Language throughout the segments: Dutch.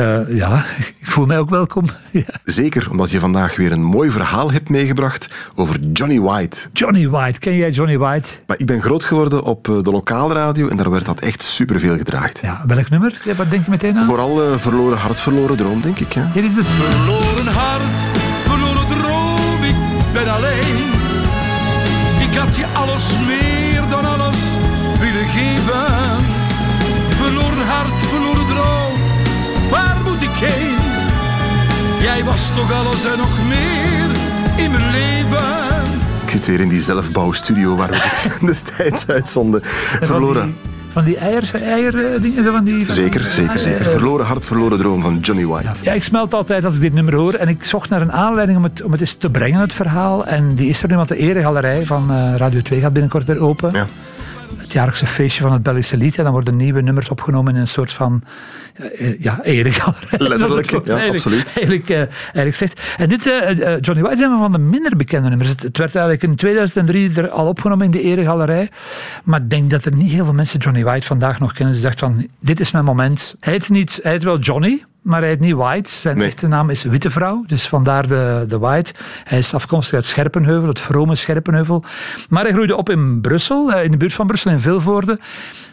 Uh, ja, ik voel mij ook welkom. ja. Zeker, omdat je vandaag weer een mooi verhaal hebt meegebracht over Johnny White. Johnny White, ken jij Johnny White? Maar ik ben groot geworden op eh, de lokale radio en daar werd dat echt superveel gedraaid. Ja, welk nummer? Ja, wat denk je meteen aan? Vooral uh, Verloren Hart, Verloren Droom, denk ik. Ja. Hier is het. Verloren hart, verloren droom, ik ben alleen. Ik had je alles meer dan alles willen geven. Jij was toch alles en nog meer in mijn leven. Ik zit weer in die zelfbouwstudio waar we destijds uitzonden. Verloren. Van die eier, eier dingen, zo van die... Zeker, zeker, zeker. Eh, Verloren hart, verloren droom van Johnny White. Ja, ik smelt altijd als ik dit nummer hoor. En ik zocht naar een aanleiding om het, om het eens te brengen, het verhaal. En die is er nu, want de Eregalerij van eh, Radio 2 gaat binnenkort weer open. Ja. Het jaarlijkse feestje van het Belgische lied. En dan worden nieuwe nummers opgenomen in een soort van eh, ja, eregalerij. Letterlijk, ja, eigenlijk- absoluut. Eigenlijk, eh, eigenlijk zegt. En dit, eh, eh, Johnny White is een van de minder bekende nummers. Het, het werd eigenlijk in 2003 er al opgenomen in de eregalerij. Maar ik denk dat er niet heel veel mensen Johnny White vandaag nog kennen. Dus dacht van, dit is mijn moment. Hij heet, niet, hij heet wel Johnny, maar hij heet niet White. Zijn Nee. echte naam is Wittevrouw, dus vandaar de, de White. Hij is afkomstig uit Scherpenheuvel, het vrome Scherpenheuvel. Maar hij groeide op in Brussel, eh, in de buurt van Brussel, in Vilvoorde.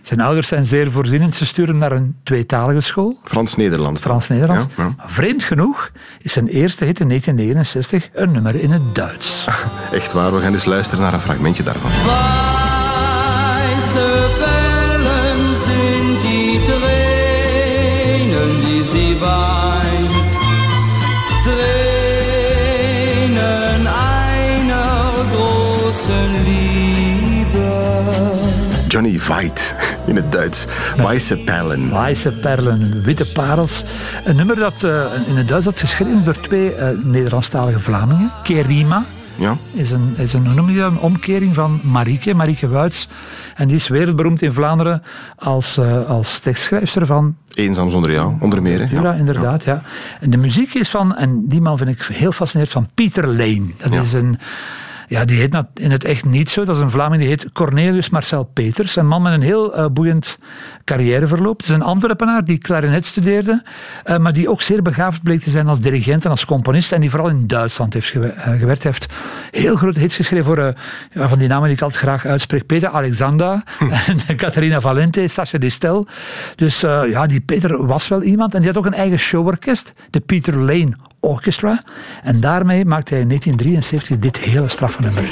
Zijn ouders zijn zeer voorzienend. Ze sturen naar een tweetalige school. Frans-Nederlands. Frans-Nederlands. Ja, ja. Maar Vreemd genoeg is zijn eerste hit in 1969 een nummer in het Duits. Echt waar, we gaan eens luisteren naar een fragmentje daarvan. Johnny White in het Duits. Weisse Perlen. Weiße perlen, witte parels. Een nummer dat eh, in het Duits had geschreven door twee eh, Nederlandstalige Vlamingen. Kerima Ja, is een, is een, noem je dat, een omkering van Marieke, Marieke Wuits. En die is wereldberoemd in Vlaanderen als, eh, als tekstschrijfster van eenzaam zonder jou, onder meer. hè? Ja, inderdaad. Ja. En de muziek is van, en die man vind ik heel fascinerend, van Pieter Lane. Dat Ja. is een, ja, die heet in het echt niet zo. Dat is een Vlaming, die heet Cornelius Marcel Peters. Een man met een heel eh, boeiend carrièreverloop. Het is een Antwerpenaar die klarinet studeerde, eh, maar die ook zeer begaafd bleek te zijn als dirigent en als componist. En die vooral in Duitsland heeft eh, gewerkt. Hij heeft heel grote hits geschreven voor van die namen die ik altijd graag uitspreek. Peter Alexander en Catharina Valente, Sascha Distel. Dus ja, die Peter was wel iemand. En die had ook een eigen showorkest, de Peter Lane Orchestra. En daarmee maakte hij in 1973 dit hele straffe nummer.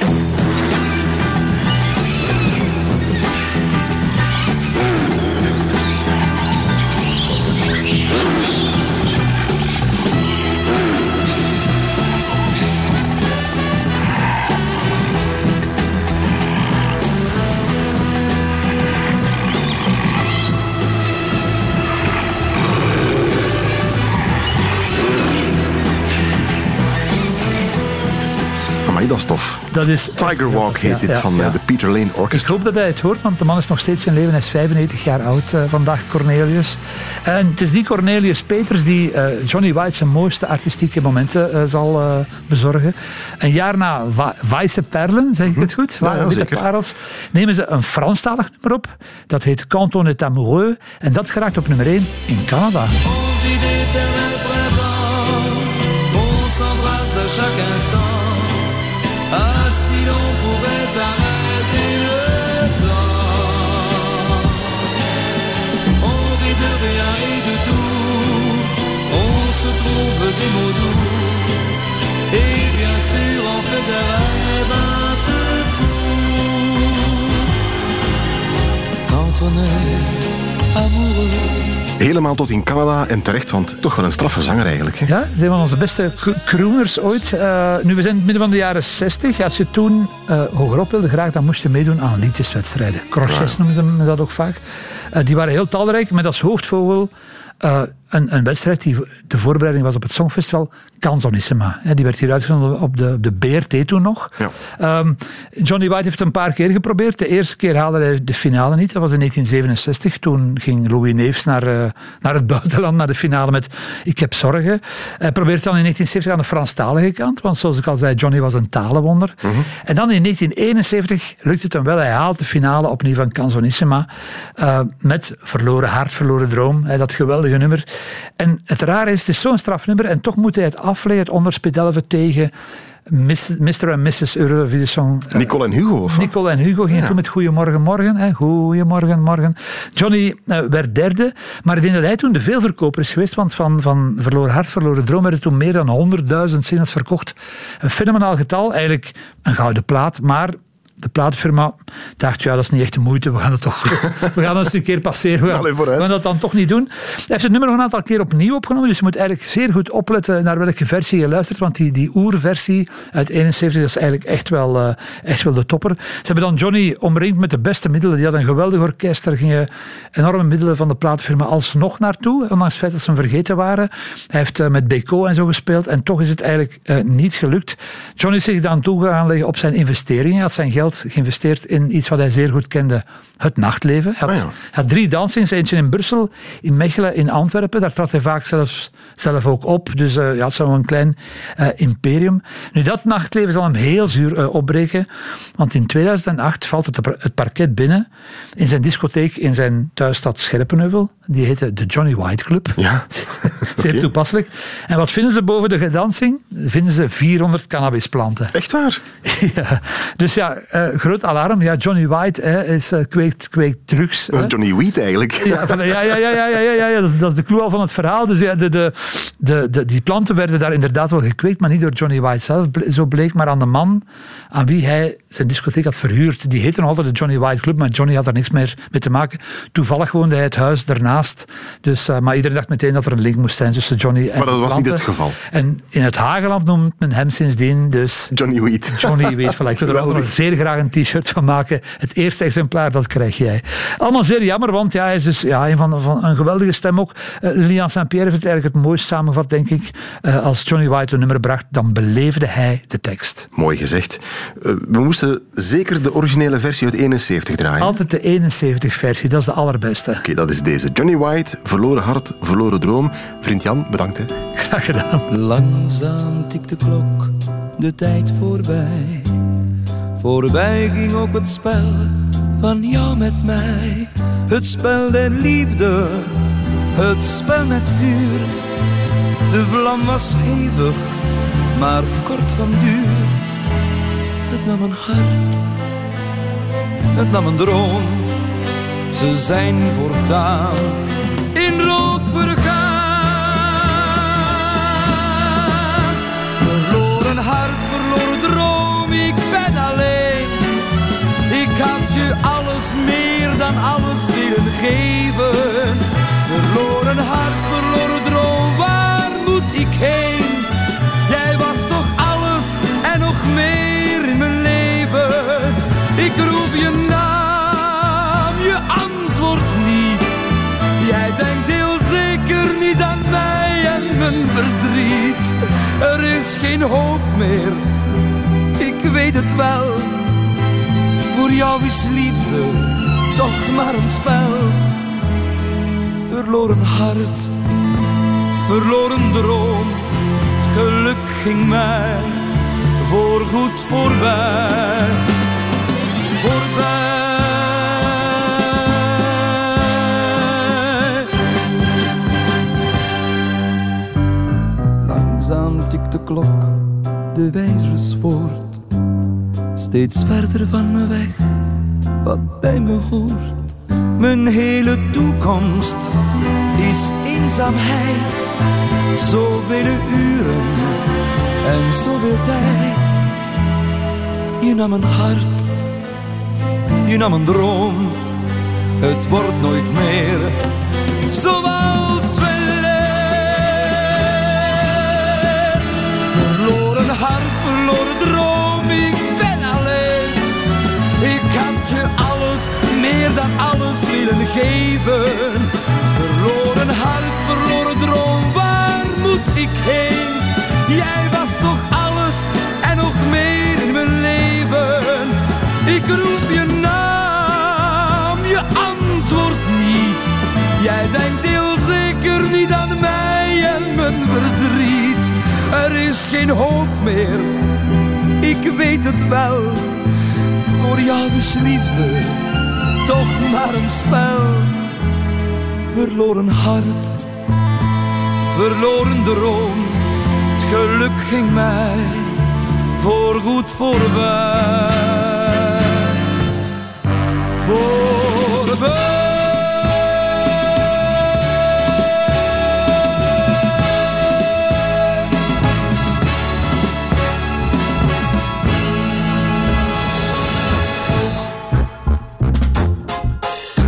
Dat is is Tiger Walk heet Ja, dit ja, van ja. eh, de Peter Lane Ik Orchestra. hoop dat hij het hoort, want de man is nog steeds in leven. Hij is 95 jaar oud eh, vandaag, Cornelius. En het is die Cornelius Peters die eh, Johnny White zijn mooiste artistieke momenten eh, zal eh, bezorgen. Een jaar na Weiße Perlen, zeg ik het goed? Ja, ja, Witte parels. Nemen ze een Franstalig nummer op. Dat heet Quand on est amoureux. En dat geraakt op nummer 1 in Canada. D'éternel printemps, on s'embrasse à chaque instant. Si l'on pouvait arrêter le temps. Envie de rien et de tout, on se trouve des mots doux. Et bien sûr, on fait des rêves un peu fous. Quand on est amoureux. Helemaal tot in Canada en terecht, want toch wel een straffe zanger eigenlijk. Hè? Ja, ze zijn van onze beste crooners ooit. Eh, nu, we zijn in het midden van de jaren 60. Als je toen eh, hogerop wilde graag, dan moest je meedoen aan liedjeswedstrijden. Crotches noemen ze dat ook vaak. Eh, die waren heel talrijk, met als hoofdvogel een, een wedstrijd die de voorbereiding was op het Songfestival, Canzonissima. Die werd hier uitgezonden op de, op de BRT toen nog. Ja. Ehm, Johnny White heeft het een paar keer geprobeerd. De eerste keer haalde hij de finale niet. Dat was in 1967. Toen ging Louis Neefs naar, eh, naar het buitenland, naar de finale met Ik heb zorgen. Hij probeert dan in 1970 aan de Franstalige kant. Want zoals ik al zei, Johnny was een talenwonder. En dan in 1971 lukt het hem wel. Hij haalt de finale opnieuw van Canzonissima. eh, met Verloren Hart, Verloren Droom. dat geweldige nummer. En het rare is, het is zo'n strafnummer. En toch moet hij het afleggen, het onderspit 11 tegen Mr. en Mrs. Eurovision Song Nicole en Hugo, of? Nicole en Hugo gingen toen met Goedemorgen Morgen. Hè. Goedemorgen Morgen. Johnny eh, werd derde, maar ik denk dat hij toen de veelverkoper is geweest, want van, van Verloren Hart, Verloren Droom werden toen meer dan 100.000 singles verkocht. Een fenomenaal getal, eigenlijk een gouden plaat, maar de plaatfirma dacht, ja, dat is niet echt de moeite, we gaan het toch, we gaan het een keer passeren, we gaan, Allee, we vooruit. gaan dat dan toch niet doen. Hij heeft het nummer nog een aantal keer opnieuw opgenomen, dus je moet eigenlijk zeer goed opletten naar welke versie je luistert, want die, die oerversie uit 71 is eigenlijk echt wel, eh, echt wel de topper. Ze hebben dan Johnny omringd met de beste middelen. Die had een geweldig orkest, daar gingen enorme middelen van de plaatfirma alsnog naartoe, ondanks het feit dat ze hem vergeten waren. Hij heeft eh, met Beko en zo gespeeld en toch is het eigenlijk eh, niet gelukt. Johnny is zich dan toe gaan leggen op zijn investeringen. Hij had zijn geld geïnvesteerd in iets wat hij zeer goed kende, het nachtleven. Hij had, Ah ja. hij had drie dansings, eentje in Brussel, in Mechelen, in Antwerpen. Daar trad hij vaak zelfs, zelf ook op. Dus eh ja, het zou een klein eh, imperium. Nu, dat nachtleven zal hem heel zuur eh, opbreken. Want in 2008 valt het, het parket binnen in zijn discotheek in zijn thuisstad Scherpenheuvel. Die heette de Johnny White Club. Ja. Zeer toepasselijk. En wat vinden ze boven de dansing? Vinden ze 400 cannabisplanten. Echt waar? ja. Dus ja, eh, groot alarm. Ja, Johnny White hè, is, eh, kweekt, kweekt drugs. Dat is hè. Johnny Weed eigenlijk. Ja, van, ja, ja, ja, ja, ja, ja, ja, dat, is, dat is de clue al van het verhaal. Dus ja, de, de, de, de, die planten werden daar inderdaad wel gekweekt, maar niet door Johnny White zelf, zo bleek, maar aan de man aan wie hij zijn discotheek had verhuurd. Die heette nog altijd de Johnny White Club, maar Johnny had er niks meer mee te maken. Toevallig woonde hij het huis daarnaast. Dus, eh, maar iedereen dacht meteen dat er een link moest zijn tussen Johnny en Maar dat was niet het geval. En in het Hageland noemt men hem sindsdien dus Johnny Weed. Johnny weet van, ik wil er nog zeer graag een t-shirt van maken. Het eerste exemplaar, dat krijg jij. Allemaal zeer jammer, want ja, hij is dus ja, een van, van een geweldige stem ook. Eh, Lilian Saint-Pierre heeft het eigenlijk het mooist samengevat, denk ik. Eh, als Johnny White een nummer bracht, dan beleefde hij de tekst. Mooi gezegd. Eh, we moesten zeker de originele versie uit 71 draaien. Altijd de 71-versie, dat is de allerbeste. Oké, dat is deze. Johnny White, Verloren Hart, Verloren Droom. Vriend Jan, bedankt. Hè. Graag gedaan. Langzaam tikt de klok, de tijd voorbij. Voorbij ging ook het spel van jou met mij. Het spel der liefde, het spel met vuur. De vlam was hevig, maar kort van duur. Het nam een hart, het nam een droom. Ze zijn voortaan alles willen geven. Verloren hart, verloren droom, waar moet ik heen? Jij was toch alles en nog meer in mijn leven. Ik roep je naam, je antwoordt niet. Jij denkt heel zeker niet aan mij en mijn verdriet. Er is geen hoop meer, ik weet het wel. Voor jou is liefde toch maar een spel. Verloren hart, verloren droom. Geluk ging mij voorgoed voorbij. Voorbij. Langzaam tikt de klok de wijzers voort. Steeds verder van me weg, wat bij me hoort. Mijn hele toekomst is eenzaamheid. Zoveel uren en zoveel tijd. Je nam een hart, je nam een droom. Het wordt nooit meer zoals we Dat dan alles willen geven. Verloren hart, verloren droom, waar moet ik heen? Jij was toch alles en nog meer in mijn leven. Ik roep je naam, je antwoordt niet. Jij denkt heel zeker niet aan mij en mijn verdriet. Er is geen hoop meer, ik weet het wel. Voor jou is liefde toch maar een spel. Verloren hart, verloren droom. Het geluk ging mij voorgoed voorbij. Voorbij.